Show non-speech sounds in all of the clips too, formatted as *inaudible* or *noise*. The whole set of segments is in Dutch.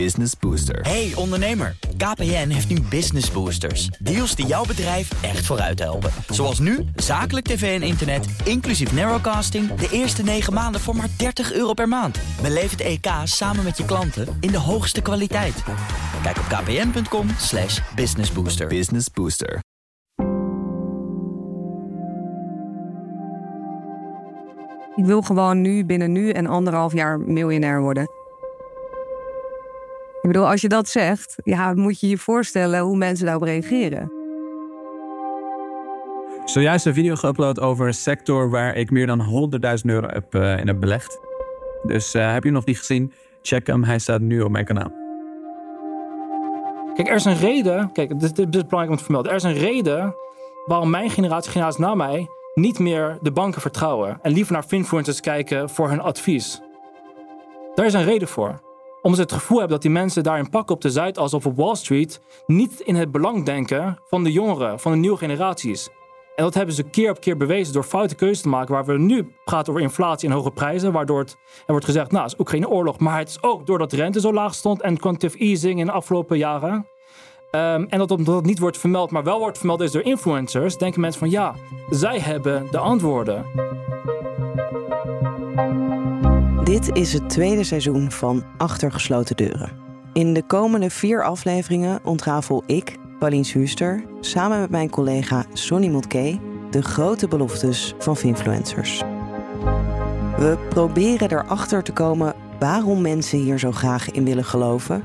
Business Booster. Hey ondernemer, KPN heeft nu Business Boosters. Deals die jouw bedrijf echt vooruit helpen. Zoals nu, zakelijk tv en internet, inclusief narrowcasting... de eerste 9 maanden voor maar 30 euro per maand. Beleef het EK samen met je klanten in de hoogste kwaliteit. Kijk op kpn.com slash businessbooster. Business Booster. Ik wil gewoon nu, binnen nu en anderhalf jaar miljonair worden. Ik bedoel, als je dat zegt, ja, moet je je voorstellen hoe mensen daarop reageren. Zojuist een video geüpload over een sector waar ik meer dan 100.000 euro heb, eh, in heb belegd. Dus eh, heb je hem nog niet gezien? Check hem, hij staat nu op mijn kanaal. Kijk, er is een reden. Kijk, dit, dit is belangrijk om te vermelden. Er is een reden waarom mijn generatie, generatie na mij, niet meer de banken vertrouwen. En liever naar finfluencers kijken voor hun advies. Daar is een reden voor. Omdat ze het gevoel hebben dat die mensen daarin pakken op de Zuidas of op Wall Street niet in het belang denken van de jongeren, van de nieuwe generaties. En dat hebben ze keer op keer bewezen door foute keuzes te maken. Waar we nu praten over inflatie en hoge prijzen. Waardoor het, er wordt gezegd, nou, het is geen oorlog. Maar het is ook doordat de rente zo laag stond en quantitative easing in de afgelopen jaren. Ehm, en dat omdat het niet wordt vermeld, maar wel wordt vermeld is door influencers, denken mensen van ja, zij hebben de antwoorden. Dit is het tweede seizoen van Achter gesloten deuren. In de komende vier afleveringen ontrafel ik, Pauline Huuster, samen met mijn collega Sonny Motke de grote beloftes van influencers. We proberen erachter te komen waarom mensen hier zo graag in willen geloven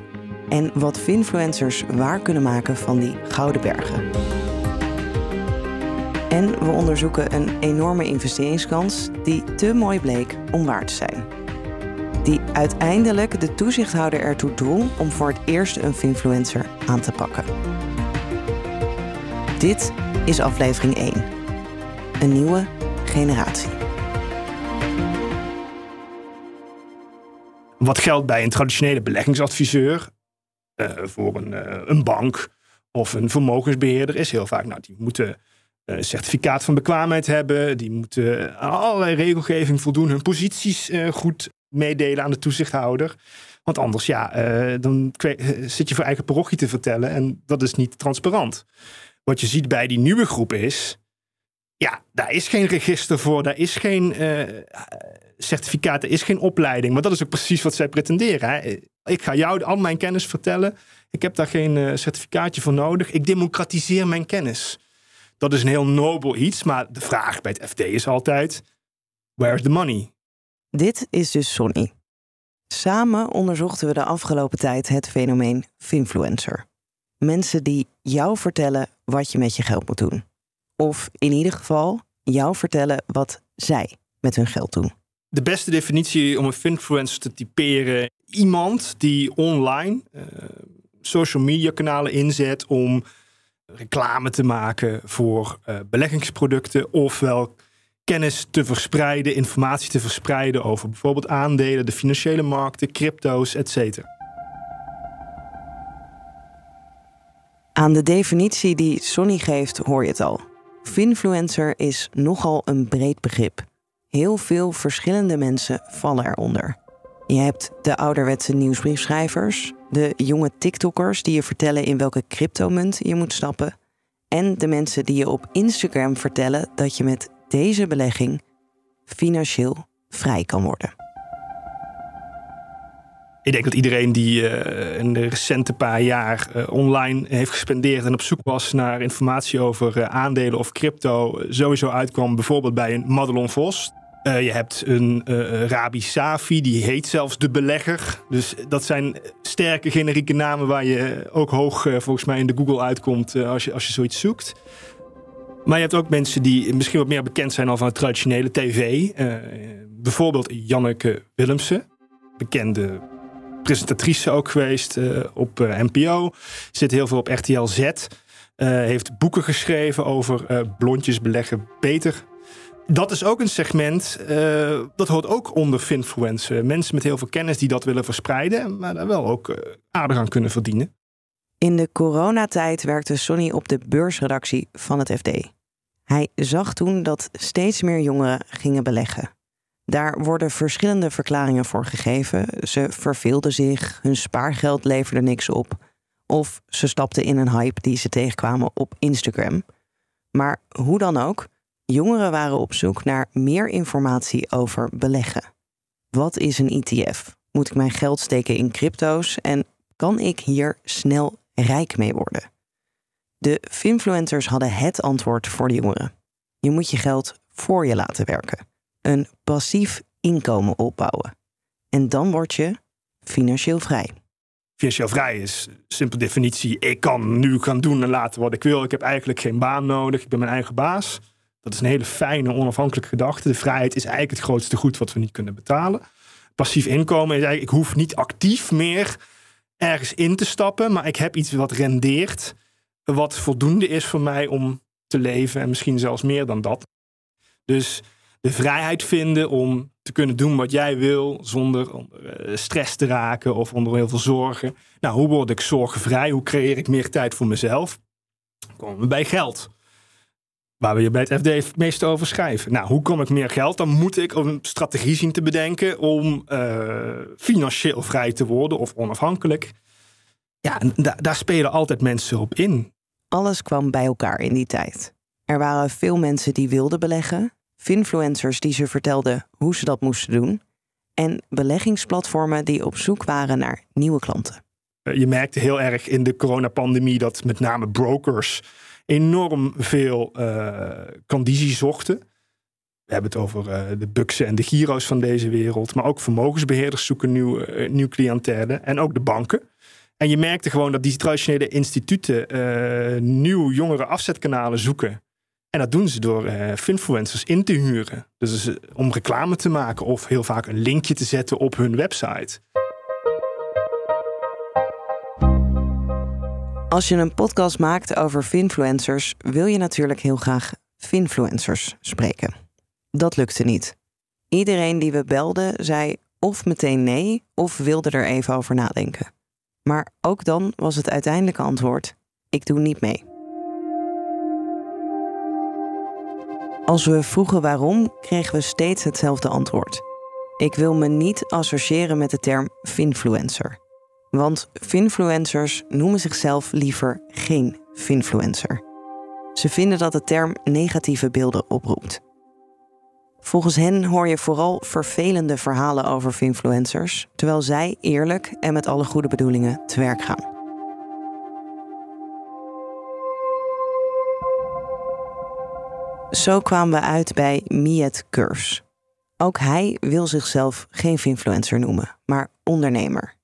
en wat influencers waar kunnen maken van die gouden bergen. En we onderzoeken een enorme investeringskans die te mooi bleek om waar te zijn. Die uiteindelijk de toezichthouder ertoe dwong om voor het eerst een influencer aan te pakken. Dit is aflevering 1. Een nieuwe generatie. Wat geldt bij een traditionele beleggingsadviseur uh, voor een, uh, een, bank of een vermogensbeheerder is heel vaak, nou, die moeten een certificaat van bekwaamheid hebben, die moeten allerlei regelgeving voldoen, hun posities goed meedelen aan de toezichthouder. Want anders, ja, dan zit je voor eigen parochie te vertellen en dat is niet transparant. Wat je ziet bij die nieuwe groep is, ja, daar is geen register voor, daar is geen certificaat, er is geen opleiding. Maar dat is ook precies wat zij pretenderen. Ik ga jou al mijn kennis vertellen. Ik heb daar geen uh, certificaatje voor nodig. Ik democratiseer mijn kennis. Dat is een heel nobel iets, maar de vraag bij het FD is altijd: where's the money? Dit is dus Sonny. Samen onderzochten we de afgelopen tijd het fenomeen finfluencer. Mensen die jou vertellen wat je met je geld moet doen. Of in ieder geval jou vertellen wat zij met hun geld doen. De beste definitie om een finfluencer te typeren: iemand die online uh, social media kanalen inzet om reclame te maken voor uh, beleggingsproducten, ofwel kennis te verspreiden, informatie te verspreiden over bijvoorbeeld aandelen, de financiële markten, crypto's, etc. Aan de definitie die Sonny geeft hoor je het al. Finfluencer is nogal een breed begrip. Heel veel verschillende mensen vallen eronder. Je hebt de ouderwetse nieuwsbriefschrijvers, de jonge TikTokkers die je vertellen in welke cryptomunt je moet stappen, en de mensen die je op Instagram vertellen dat je met deze belegging financieel vrij kan worden. Ik denk dat iedereen die uh, in de recente paar jaar uh, online heeft gespendeerd en op zoek was naar informatie over uh, aandelen of crypto, sowieso uitkwam bijvoorbeeld bij een Madelon Vos. Je hebt een Rabi Safi, die heet zelfs de belegger. Dus dat zijn sterke generieke namen waar je ook hoog volgens mij in de Google uitkomt als, je, als je zoiets zoekt. Maar je hebt ook mensen die misschien wat meer bekend zijn al van traditionele tv. bijvoorbeeld Janneke Willemsen, bekende presentatrice ook geweest op NPO. Zit heel veel op RTL Z. heeft boeken geschreven over blondjes beleggen beter dat is ook een segment, dat hoort ook onder finfluencers. Mensen met heel veel kennis die dat willen verspreiden, maar daar wel ook aardig aan kunnen verdienen. In de coronatijd werkte Sonny op de beursredactie van het FD. Hij zag toen dat steeds meer jongeren gingen beleggen. Daar worden verschillende verklaringen voor gegeven. Ze verveelden zich, hun spaargeld leverde niks op. Of ze stapten in een hype die ze tegenkwamen op Instagram. Maar hoe dan ook, jongeren waren op zoek naar meer informatie over beleggen. Wat is een ETF? Moet ik mijn geld steken in crypto's en kan ik hier snel rijk mee worden? De Finfluencers hadden het antwoord voor de jongeren. Je moet je geld voor je laten werken. Een passief inkomen opbouwen. En dan word je financieel vrij. Financieel vrij is simpel definitie. Ik kan nu gaan doen en laten wat ik wil. Ik heb eigenlijk geen baan nodig. Ik ben mijn eigen baas. Dat is een hele fijne, onafhankelijke gedachte. De vrijheid is eigenlijk het grootste goed wat we niet kunnen betalen. Passief inkomen is eigenlijk, ik hoef niet actief meer ergens in te stappen, maar ik heb iets wat rendeert, wat voldoende is voor mij om te leven en misschien zelfs meer dan dat. Dus de vrijheid vinden om te kunnen doen wat jij wil zonder onder eh, stress te raken of onder heel veel zorgen. Nou, hoe word ik zorgenvrij? Hoe creëer ik meer tijd voor mezelf? Dan komen we bij geld. Waar we je bij het FD het meest over schrijven. Nou, hoe kom ik meer geld? Dan moet ik een strategie zien te bedenken om uh, financieel vrij te worden of onafhankelijk. Ja, daar spelen altijd mensen op in. Alles kwam bij elkaar in die tijd. Er waren veel mensen die wilden beleggen, finfluencers die ze vertelden hoe ze dat moesten doen, en beleggingsplatformen die op zoek waren naar nieuwe klanten. Je merkte heel erg in de coronapandemie dat met name brokers enorm veel uh, zochten. We hebben het over uh, de Buxen en de Giro's van deze wereld. Maar ook vermogensbeheerders zoeken nieuw, uh, nieuw. En ook de banken. En je merkte gewoon dat die traditionele instituten nieuw jongere afzetkanalen zoeken. En dat doen ze door finfluencers in te huren. Dus om reclame te maken of heel vaak een linkje te zetten op hun website. Als je een podcast maakt over finfluencers, wil je natuurlijk heel graag finfluencers spreken. Dat lukte niet. Iedereen die we belden zei of meteen nee of wilde er even over nadenken. Maar ook dan was het uiteindelijke antwoord: ik doe niet mee. Als we vroegen waarom, kregen we steeds hetzelfde antwoord. Ik wil me niet associëren met de term finfluencer. Want finfluencers noemen zichzelf liever geen finfluencer. Ze vinden dat de term negatieve beelden oproept. Volgens hen hoor je vooral vervelende verhalen over finfluencers, terwijl zij eerlijk en met alle goede bedoelingen te werk gaan. Zo kwamen we uit bij Miet Kurs. Ook hij wil zichzelf geen finfluencer noemen, maar ondernemer.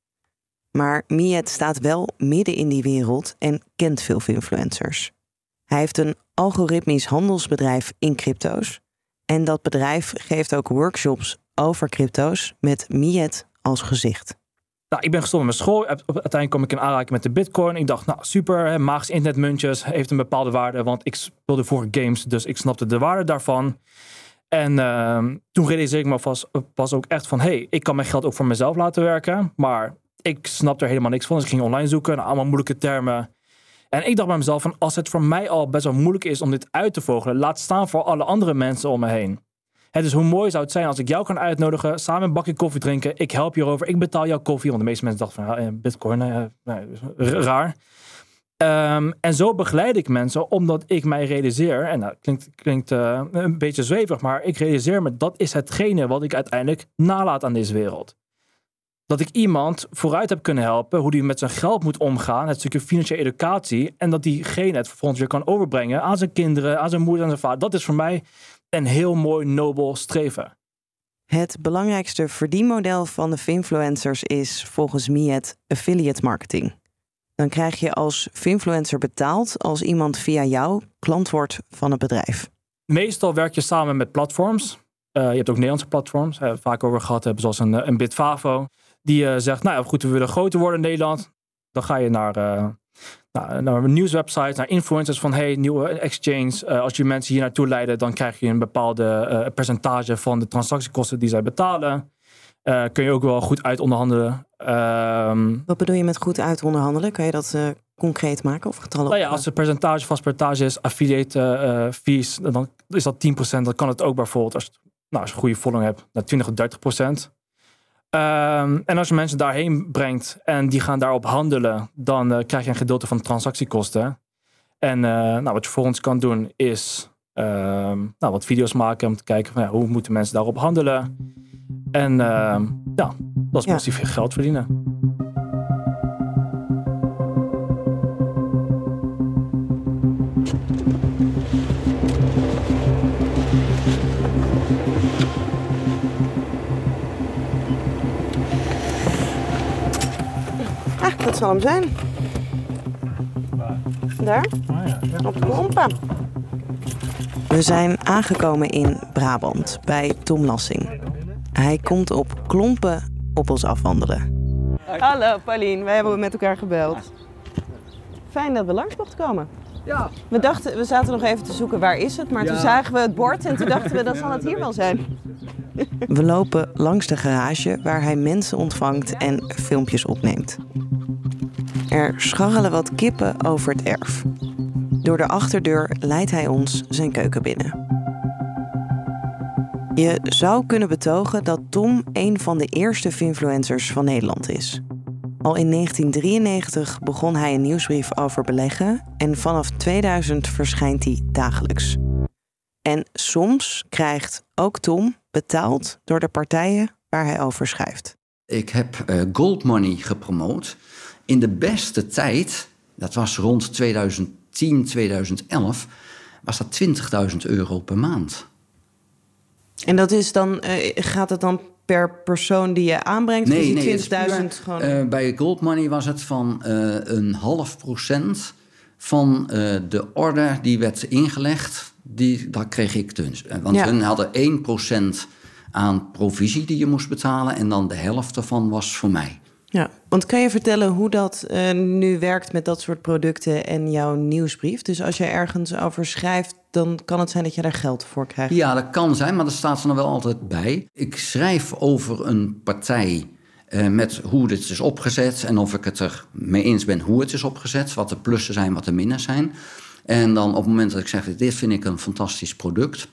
Maar Miet staat wel midden in die wereld en kent veel influencers. Hij heeft een algoritmisch handelsbedrijf in crypto's. En dat bedrijf geeft ook workshops over crypto's met Miet als gezicht. Nou, ik ben gestopt met mijn school. Uiteindelijk kom ik in aanraking met de bitcoin. Ik dacht, nou super, magisch internetmuntjes heeft een bepaalde waarde. Want ik speelde voor games, dus ik snapte de waarde daarvan. En uh, toen realiseerde ik me pas, ook echt van... hey, ik kan mijn geld ook voor mezelf laten werken. Maar ik snap er helemaal niks van. Dus ik ging online zoeken naar allemaal moeilijke termen. En ik dacht bij mezelf van als het voor mij al best wel moeilijk is om dit uit te vogelen, laat staan voor alle andere mensen om me heen. Het is hoe mooi zou het zijn als ik jou kan uitnodigen, samen een bakje koffie drinken, ik help je erover, ik betaal jouw koffie, want de meeste mensen dachten van ja, bitcoin, nee, raar. Um, en zo begeleid ik mensen omdat ik mij realiseer, en dat klinkt, klinkt uh, een beetje zweverig, maar ik realiseer me dat is hetgene wat ik uiteindelijk nalaat aan deze wereld dat ik iemand vooruit heb kunnen helpen hoe die met zijn geld moet omgaan, het stukje financiële educatie, en dat diegene het vervolgens weer kan overbrengen aan zijn kinderen, aan zijn moeder en zijn vader. Dat is voor mij een heel mooi, nobel streven. Het belangrijkste verdienmodel van de finfluencers is volgens Miet affiliate marketing. Dan krijg je als finfluencer betaald als iemand via jou klant wordt van het bedrijf. Meestal werk je samen met platforms. Uh, je hebt ook Nederlandse platforms, uh, vaak over gehad hebben, zoals een, eh, een Bitfavo die uh, zegt, nou ja, goed, we willen groter worden in Nederland. Dan ga je naar, uh, naar, naar nieuwswebsites, naar influencers van, hey, nieuwe exchange. Uh, als je mensen hier naartoe leiden, dan krijg je een bepaalde percentage van de transactiekosten die zij betalen. kun je ook wel goed uit onderhandelen. Um, Wat bedoel je met goed uit onderhandelen? Kan je dat concreet maken of getallen? Nou ja, als het percentage, vast percentage is, affiliate fees, dan is dat 10%. Dan kan het ook bijvoorbeeld als nou, als je een goede following hebt, naar 20 of 30 procent. Ehm, en als je mensen daarheen brengt en die gaan daarop handelen, dan eh, krijg je een gedeelte van de transactiekosten. En eh, nou, wat je volgens kan doen is ehm, nou, wat video's maken om te kijken van ja, hoe moeten mensen daarop handelen. En ehm, ja, dat is Ja. massief geld verdienen. Dat zal hem zijn. Daar, op Klompen. We zijn aangekomen in Brabant bij Tom Lassing. Hij komt op Klompen op ons afwandelen. Hallo Paulien, wij hebben met elkaar gebeld. Fijn dat we langs mochten komen. Ja. We dachten, we zaten nog even te zoeken waar is het, maar toen zagen we het bord en toen dachten we dat zal het hier wel zijn. We lopen langs de garage waar hij mensen ontvangt en filmpjes opneemt. Er scharrelen wat kippen over het erf. Door de achterdeur leidt hij ons zijn keuken binnen. Je zou kunnen betogen dat Tom een van de eerste finfluencers van Nederland is. Al in 1993 begon hij een nieuwsbrief over beleggen en vanaf 2000 verschijnt hij dagelijks. En soms krijgt ook Tom betaald door de partijen waar hij over schrijft. Ik heb eh, Gold Money gepromoot. In de beste tijd, dat was rond 2010, 2011, was dat 20.000 euro per maand. En dat is dan, eh, gaat het dan per persoon die je aanbrengt? Nee, nee, het is 20.000 puur, gewoon. eh, bij Gold Money was het van eh, een half procent van de order die werd ingelegd. Die, dat kreeg ik dus. Want Ja. hun hadden 1% aan provisie die je moest betalen. En dan de helft ervan was voor mij. Ja, want kan je vertellen hoe dat eh, nu werkt met dat soort producten en jouw nieuwsbrief? Dus als je ergens over schrijft, dan kan het zijn dat je daar geld voor krijgt. Ja, dat kan zijn, maar dat staat er nog wel altijd bij. Ik schrijf over een partij eh, met hoe dit is opgezet en of ik het er mee eens ben hoe het is opgezet, wat de plussen zijn, wat de minnen zijn. En dan op het moment dat ik zeg, dit vind ik een fantastisch product,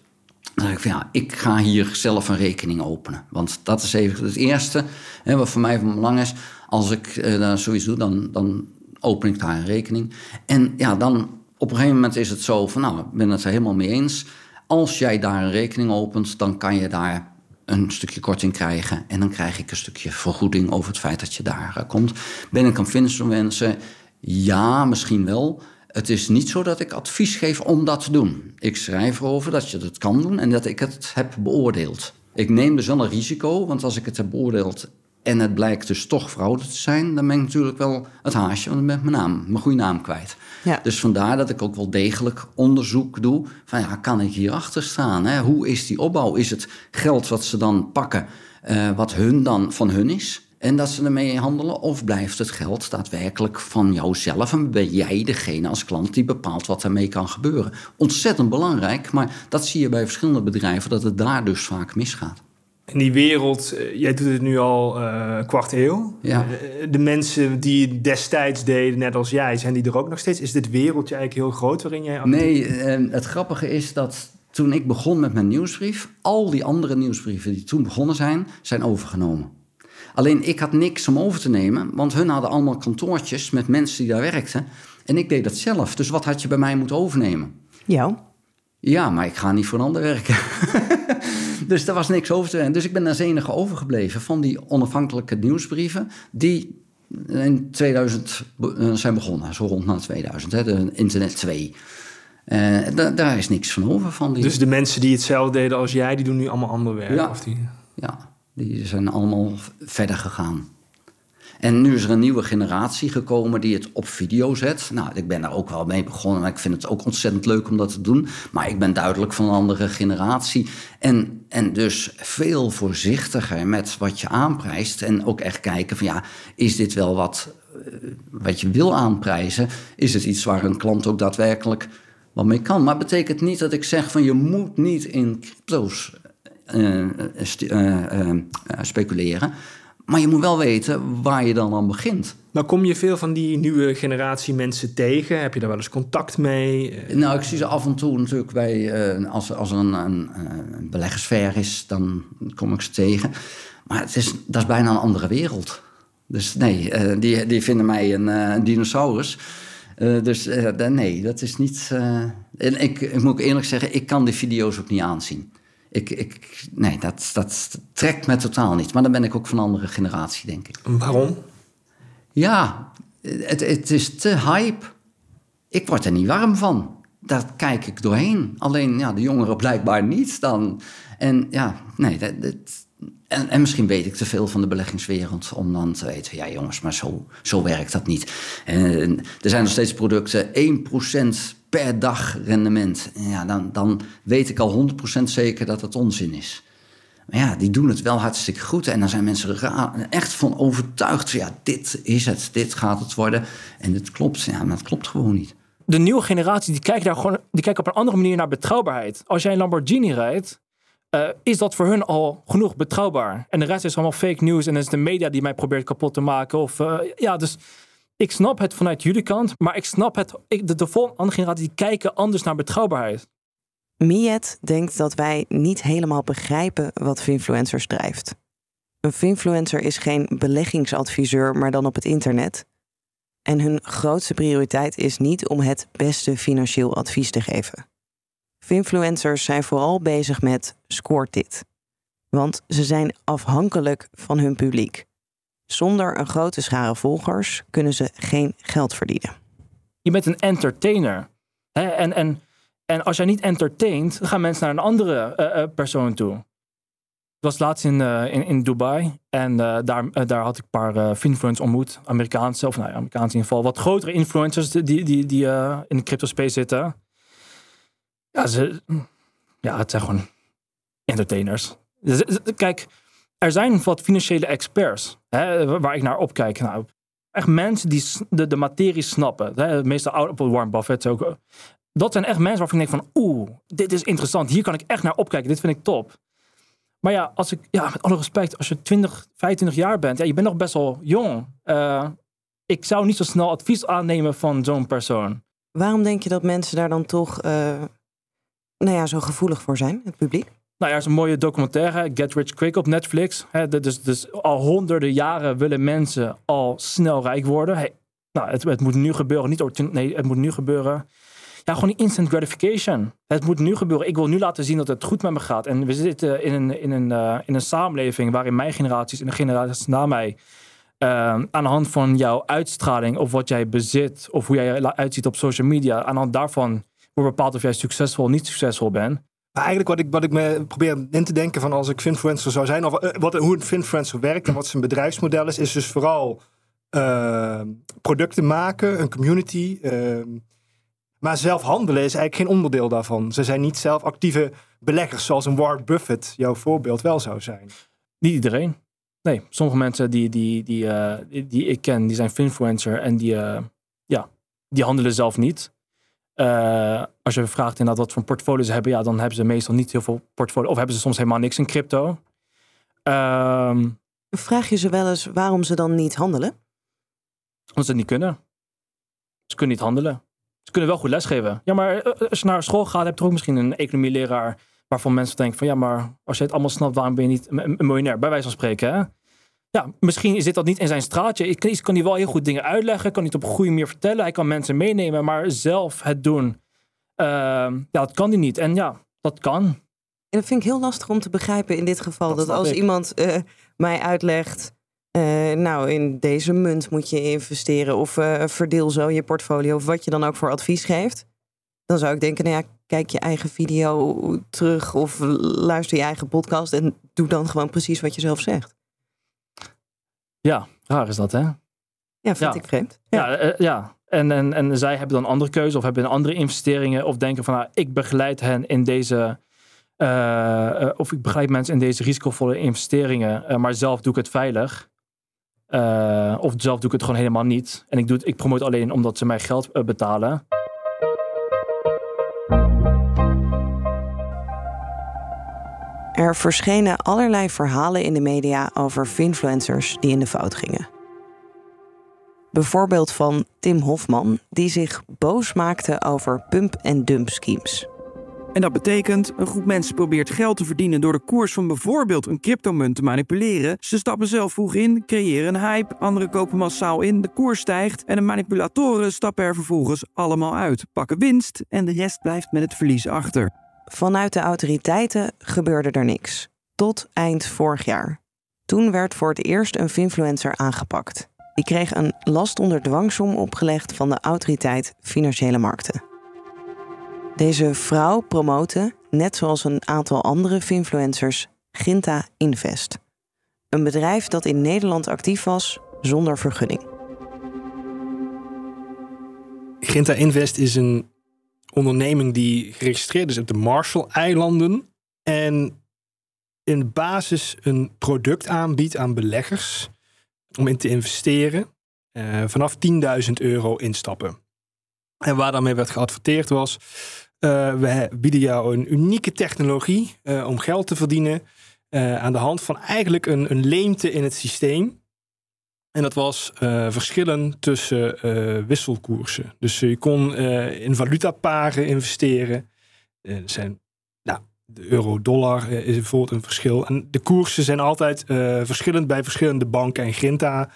dan ik van ja, ik ga hier zelf een rekening openen. Want dat is even het eerste hè, wat voor mij van belang is. Als ik eh, daar zoiets doe, dan, dan open ik daar een rekening. En ja, dan op een gegeven moment is het zo van nou, ik ben het er helemaal mee eens. Als jij daar een rekening opent, dan kan je daar een stukje korting krijgen. En dan krijg ik een stukje vergoeding over het feit dat je daar eh, komt. Ben ik een finfluencer? Ja, misschien wel. Het is niet zo dat ik advies geef om dat te doen. Ik schrijf erover dat je dat kan doen en dat ik het heb beoordeeld. Ik neem dus wel een risico, want als ik het heb beoordeeld en het blijkt dus toch fraude te zijn, dan ben ik natuurlijk wel het haasje, want dan ben ik mijn naam, mijn goede naam kwijt. Ja. Dus vandaar dat ik ook wel degelijk onderzoek doe. Van ja, kan ik hierachter staan? Hè? Hoe is die opbouw? Is het geld wat ze dan pakken, eh, wat hun dan van hun is? En dat ze ermee handelen? Of blijft het geld daadwerkelijk van jouzelf? En ben jij degene als klant die bepaalt wat ermee kan gebeuren? Ontzettend belangrijk, maar dat zie je bij verschillende bedrijven, dat het daar dus vaak misgaat. In die wereld, eh, jij doet het nu al een kwart eeuw. Ja. Eh, de mensen die het destijds deden, net als jij, zijn die er ook nog steeds? Is dit wereldje eigenlijk heel groot waarin jij Nee, het grappige is dat toen ik begon met mijn nieuwsbrief, al die andere nieuwsbrieven die toen begonnen zijn, zijn overgenomen. Alleen ik had niks om over te nemen, want hun hadden allemaal kantoortjes met mensen die daar werkten. En ik deed dat zelf. Dus wat had je bij mij moeten overnemen? Jou? Ja, maar ik ga niet voor een ander werken. *laughs* dus er was niks over te nemen. Dus ik ben als enige overgebleven van die onafhankelijke nieuwsbrieven die in 2000 be- eh, zijn begonnen. Zo rond na 2000, hè, de Internet 2. Eh, da- daar is niks van over. Van die, Dus de mensen die hetzelfde deden als jij, die doen nu allemaal ander werk? Ja. Of die... Ja, die zijn allemaal verder gegaan. En nu is er een nieuwe generatie gekomen die het op video zet. Nou, ik ben daar ook wel mee begonnen. En ik vind het ook ontzettend leuk om dat te doen. Maar ik ben duidelijk van een andere generatie. En, en dus veel voorzichtiger met wat je aanprijst. En ook echt kijken van ja, is dit wel wat, eh, wat je wil aanprijzen? Is het iets waar een klant ook daadwerkelijk wat mee kan? Maar betekent niet dat ik zeg van je moet niet in crypto's speculeren. Maar je moet wel weten waar je dan aan begint. Maar kom je veel van die nieuwe generatie mensen tegen? Heb je daar wel eens contact mee? Eh, Nou, ik zie ze af en toe natuurlijk bij, eh, als, als er een, een, een beleggersfair is, dan kom ik ze tegen. Maar het is, dat is bijna een andere wereld. Dus nee, eh, die, die vinden mij een, eh, een dinosaurus. Eh, dus eh, nee, dat is niet. eh, en ik, ik moet ook eerlijk zeggen, ik kan die video's ook niet aanzien. Ik, ik, nee, dat, dat trekt me totaal niet. Maar dan ben ik ook van een andere generatie, denk ik. Waarom? Ja, het, het is te hype. Ik word er niet warm van. Daar kijk ik doorheen. Alleen ja, de jongeren blijkbaar niet dan. En ja, nee, dat, dat- en, en misschien weet ik te veel van de beleggingswereld om dan te weten, ja jongens, maar zo, zo werkt dat niet. En er zijn nog steeds producten, 1% per dag rendement. En ja, dan, dan weet ik al 100% zeker dat het onzin is. Maar ja, die doen het wel hartstikke goed. En dan zijn mensen ra- echt van overtuigd. Ja, dit is het, dit gaat het worden. En het klopt. Ja, maar het klopt gewoon niet. de nieuwe generatie die kijkt daar gewoon, die kijkt op een andere manier naar betrouwbaarheid. Als jij een Lamborghini rijdt, eh, is dat voor hun al genoeg betrouwbaar. En de rest is allemaal fake news en is de media die mij probeert kapot te maken. Of, eh, ja, dus ik snap het vanuit jullie kant, maar ik snap het. Ik, de, de volgende generatie kijken anders naar betrouwbaarheid. Miet denkt dat wij niet helemaal begrijpen wat Finfluencers drijft. Een Finfluencer is geen beleggingsadviseur, maar dan op het internet. En hun grootste prioriteit is niet om het beste financieel advies te geven. Finfluencers zijn vooral bezig met scoort dit. Want ze zijn afhankelijk van hun publiek. Zonder een grote schare volgers kunnen ze geen geld verdienen. Je bent een entertainer. Hè? En, en, en als jij niet entertaint, gaan mensen naar een andere eh, eh, persoon toe. Ik was laatst in, eh, in, in Dubai en daar, daar had ik een paar influencers ontmoet. Amerikaanse, of nou ja, in ieder geval. Wat grotere influencers die, die, die in de crypto space zitten. Ja, ze, ja, het zijn gewoon entertainers. Kijk, er zijn wat financiële experts hè, waar ik naar opkijk. Nou, echt mensen die de, de materie snappen. Hè, meestal oud op Warren Buffett ook. eh, Dat zijn echt mensen waarvan ik denk van, oeh, dit is interessant. Hier kan ik echt naar opkijken. Dit vind ik top. Maar ja, als ik, ja, met alle respect, als je 20, 25 jaar bent, ja, je bent nog best wel jong. Eh, ik zou niet zo snel advies aannemen van zo'n persoon. Waarom denk je dat mensen daar dan toch eh, nou ja, zo gevoelig voor zijn, het publiek? Nou ja, er is een mooie documentaire, Get Rich Quick op Netflix. Dus, dus al honderden jaren willen mensen al snel rijk worden. Nou, het, het moet nu gebeuren, niet nee, het moet nu gebeuren. Ja, gewoon die instant gratification. Het moet nu gebeuren. Ik wil nu laten zien dat het goed met me gaat. En we zitten in een, in een, eh, in een samenleving waarin mijn generaties en de generaties na mij eh, aan de hand van jouw uitstraling of wat jij bezit of hoe jij eruit ziet op social media, aan de hand daarvan wordt bepaald of jij succesvol of niet succesvol bent. Maar eigenlijk wat ik, wat ik me probeer in te denken van als ik Finfluencer zou zijn, of eh, wat, hoe een Finfluencer werkt en wat zijn bedrijfsmodel is, is dus vooral eh, producten maken, een community. eh, maar zelf handelen is eigenlijk geen onderdeel daarvan. Ze zijn niet zelf actieve beleggers zoals een Warren Buffett, jouw voorbeeld, wel zou zijn. Niet iedereen. Nee, sommige mensen die, die, die, eh, die, die ik ken, die zijn finfluencer en die, eh, ja, die handelen zelf niet. Eh, als je vraagt inderdaad wat voor portfolio ze hebben, ja, dan hebben ze meestal niet heel veel portfolio. Of hebben ze soms helemaal niks in crypto. Ehm, Vraag je ze wel eens waarom ze dan niet handelen? omdat ze het niet kunnen. Ze kunnen niet handelen. Ze kunnen wel goed lesgeven. Ja, maar eh, als je naar school gaat, heb je ook misschien een economieleraar waarvan mensen denken van ja, maar als je het allemaal snapt, waarom ben je niet een een miljonair? Bij wijze van spreken, hè? Ja, misschien zit dat niet in zijn straatje. Ik kan, hij wel heel goed dingen uitleggen, kan hij het op een goede manier vertellen. Hij kan mensen meenemen, maar zelf het doen, ehm, ja, dat kan hij niet. En ja, dat kan. En dat vind ik heel lastig om te begrijpen in dit geval. Dat als ik. iemand eh, mij uitlegt, eh, nou in deze munt moet je investeren of eh, verdeel zo je portfolio of wat je dan ook voor advies geeft. Dan zou ik denken, nou ja, kijk je eigen video terug of luister je eigen podcast en doe dan gewoon precies wat je zelf zegt. Ja, raar is dat, hè? Ja, vind Ja. ik vreemd. Ja, eh, ja. En, en, en zij hebben dan andere keuze of hebben andere investeringen of denken van nou, ik begeleid hen in deze eh, eh, of ik begeleid mensen in deze risicovolle investeringen, maar zelf doe ik het veilig. Of zelf doe ik het gewoon helemaal niet. En ik, doe het, ik promote alleen omdat ze mij geld betalen. Er verschenen allerlei verhalen in de media over finfluencers die in de fout gingen. Bijvoorbeeld van Tim Hofman, die zich boos maakte over pump-and-dump schemes. En dat betekent, een groep mensen probeert geld te verdienen door de koers van bijvoorbeeld een cryptomunt te manipuleren. Ze stappen zelf vroeg in, creëren een hype, anderen kopen massaal in, de koers stijgt en de manipulatoren stappen er vervolgens allemaal uit, pakken winst en de rest blijft met het verlies achter. Vanuit de autoriteiten gebeurde er niks. Tot eind vorig jaar. Toen werd voor het eerst een finfluencer aangepakt. Die kreeg een last onder dwangsom opgelegd van de autoriteit Financiële Markten. Deze vrouw promoten, net zoals een aantal andere finfluencers, Ginta Invest. Een bedrijf dat in Nederland actief was zonder vergunning. Ginta Invest is een onderneming die geregistreerd is op de Marshall-eilanden. En in basis een product aanbiedt aan beleggers om in te investeren. Uh, vanaf 10.000 euro instappen. En waar daarmee werd geadverteerd was: uh, we bieden jou een unieke technologie uh, om geld te verdienen. aan de hand van eigenlijk een, een leemte in het systeem. En dat was uh, verschillen tussen uh, wisselkoersen. Dus je kon in valutaparen investeren. Er zijn, nou, de euro-dollar is bijvoorbeeld een verschil. En de koersen zijn altijd verschillend bij verschillende banken. En Grinta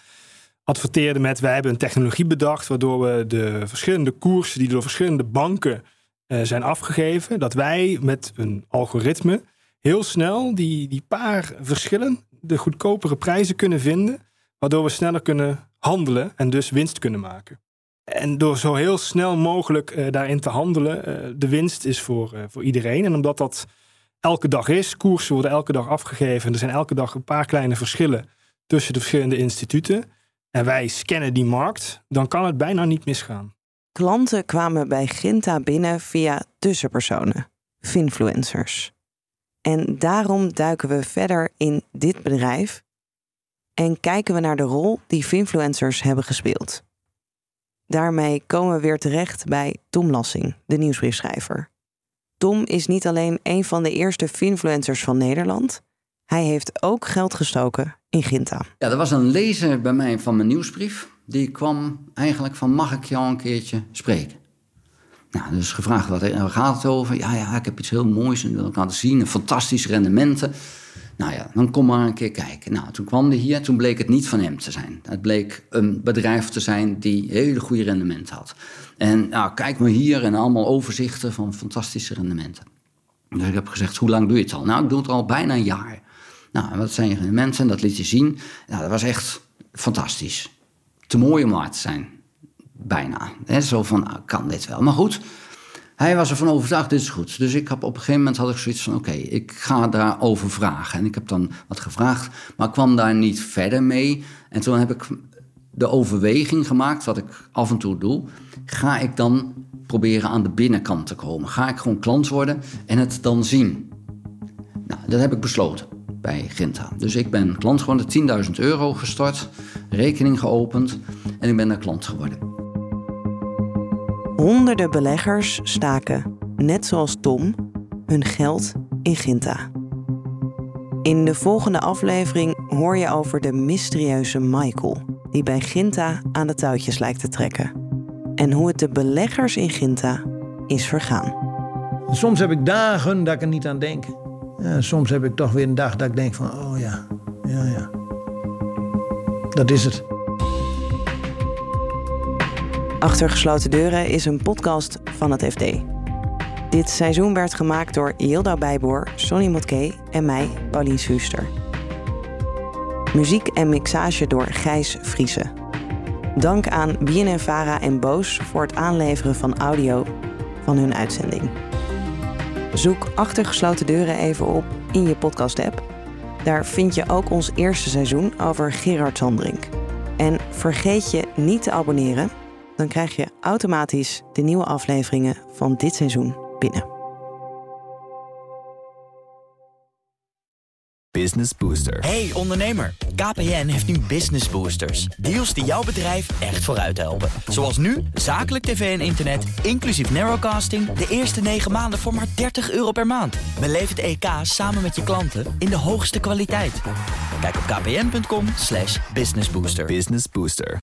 adverteerde met: wij hebben een technologie bedacht waardoor we de verschillende koersen die door verschillende banken zijn afgegeven, dat wij met een algoritme heel snel die, die paar verschillen, de goedkopere prijzen kunnen vinden waardoor we sneller kunnen handelen en dus winst kunnen maken. En door zo heel snel mogelijk uh, daarin te handelen, uh, de winst is voor, uh, voor iedereen. En omdat dat elke dag is, koersen worden elke dag afgegeven. En er zijn elke dag een paar kleine verschillen tussen de verschillende instituten. En wij scannen die markt, dan kan het bijna niet misgaan. Klanten kwamen bij Ginta binnen via tussenpersonen, finfluencers. En daarom duiken we verder in dit bedrijf en kijken we naar de rol die finfluencers hebben gespeeld. Daarmee komen we weer terecht bij Tom Lassing, de nieuwsbriefschrijver. Tom is niet alleen een van de eerste finfluencers van Nederland, hij heeft ook geld gestoken in Ginta. Ja, er was een lezer bij mij van mijn nieuwsbrief. Die kwam eigenlijk van: mag ik jou een keertje spreken? Nou, dus gevraagd wat gaat het over? Ja, ja, ik heb iets heel moois en wil ik laten zien. Fantastische rendementen. Nou ja, dan kom maar een keer kijken. Nou, toen kwam hij hier, toen bleek het niet van hem te zijn. Het bleek een bedrijf te zijn die hele goede rendementen had. En nou, kijk maar hier en allemaal overzichten van fantastische rendementen. Dus ik heb gezegd, hoe lang doe je het al? Nou, ik doe het al bijna een jaar. Nou, wat zijn je rendementen? En dat liet je zien. Nou, dat was echt fantastisch. Te mooi om waar te zijn. Bijna. He, zo van, nou, kan dit wel. Maar goed, hij was ervan overtuigd, dit is goed. Dus ik heb, op een gegeven moment had ik zoiets van, oké, ik ga daarover vragen. En ik heb dan wat gevraagd, maar kwam daar niet verder mee. En toen heb ik de overweging gemaakt, wat ik af en toe doe. Ga ik dan proberen aan de binnenkant te komen? Ga ik gewoon klant worden en het dan zien? Nou, dat heb ik besloten bij Ginta. Dus ik ben klant geworden, 10.000 euro gestort, rekening geopend en ik ben daar klant geworden. Honderden beleggers staken, net zoals Tom, hun geld in Ginta. In de volgende aflevering hoor je over de mysterieuze Michael, die bij Ginta aan de touwtjes lijkt te trekken. En hoe het de beleggers in Ginta is vergaan. Soms heb ik dagen dat ik er niet aan denk. Ja, soms heb ik toch weer een dag dat ik denk van, oh ja, ja, ja. Dat is het. Achter gesloten deuren is een podcast van het FD. Dit seizoen werd gemaakt door Yilda Bijboor, Sonny Motke en mij, Paulien Schuster. Muziek en mixage door Gijs Vriese. Dank aan BNN-Vara en Boos voor het aanleveren van audio van hun uitzending. Zoek Achter gesloten deuren even op in je podcast-app. Daar vind je ook ons eerste seizoen over Gerard Sandrink. En vergeet je niet te abonneren dan krijg je automatisch de nieuwe afleveringen van dit seizoen binnen. Business Booster. Hey ondernemer, KPN heeft nu Business Boosters. Deals die jouw bedrijf echt vooruit helpen. Zoals nu, zakelijk tv en internet, inclusief narrowcasting... de eerste 9 maanden voor maar 30 euro per maand. Beleef het EK samen met je klanten in de hoogste kwaliteit. Kijk op kpn.com slash businessbooster. Business Booster.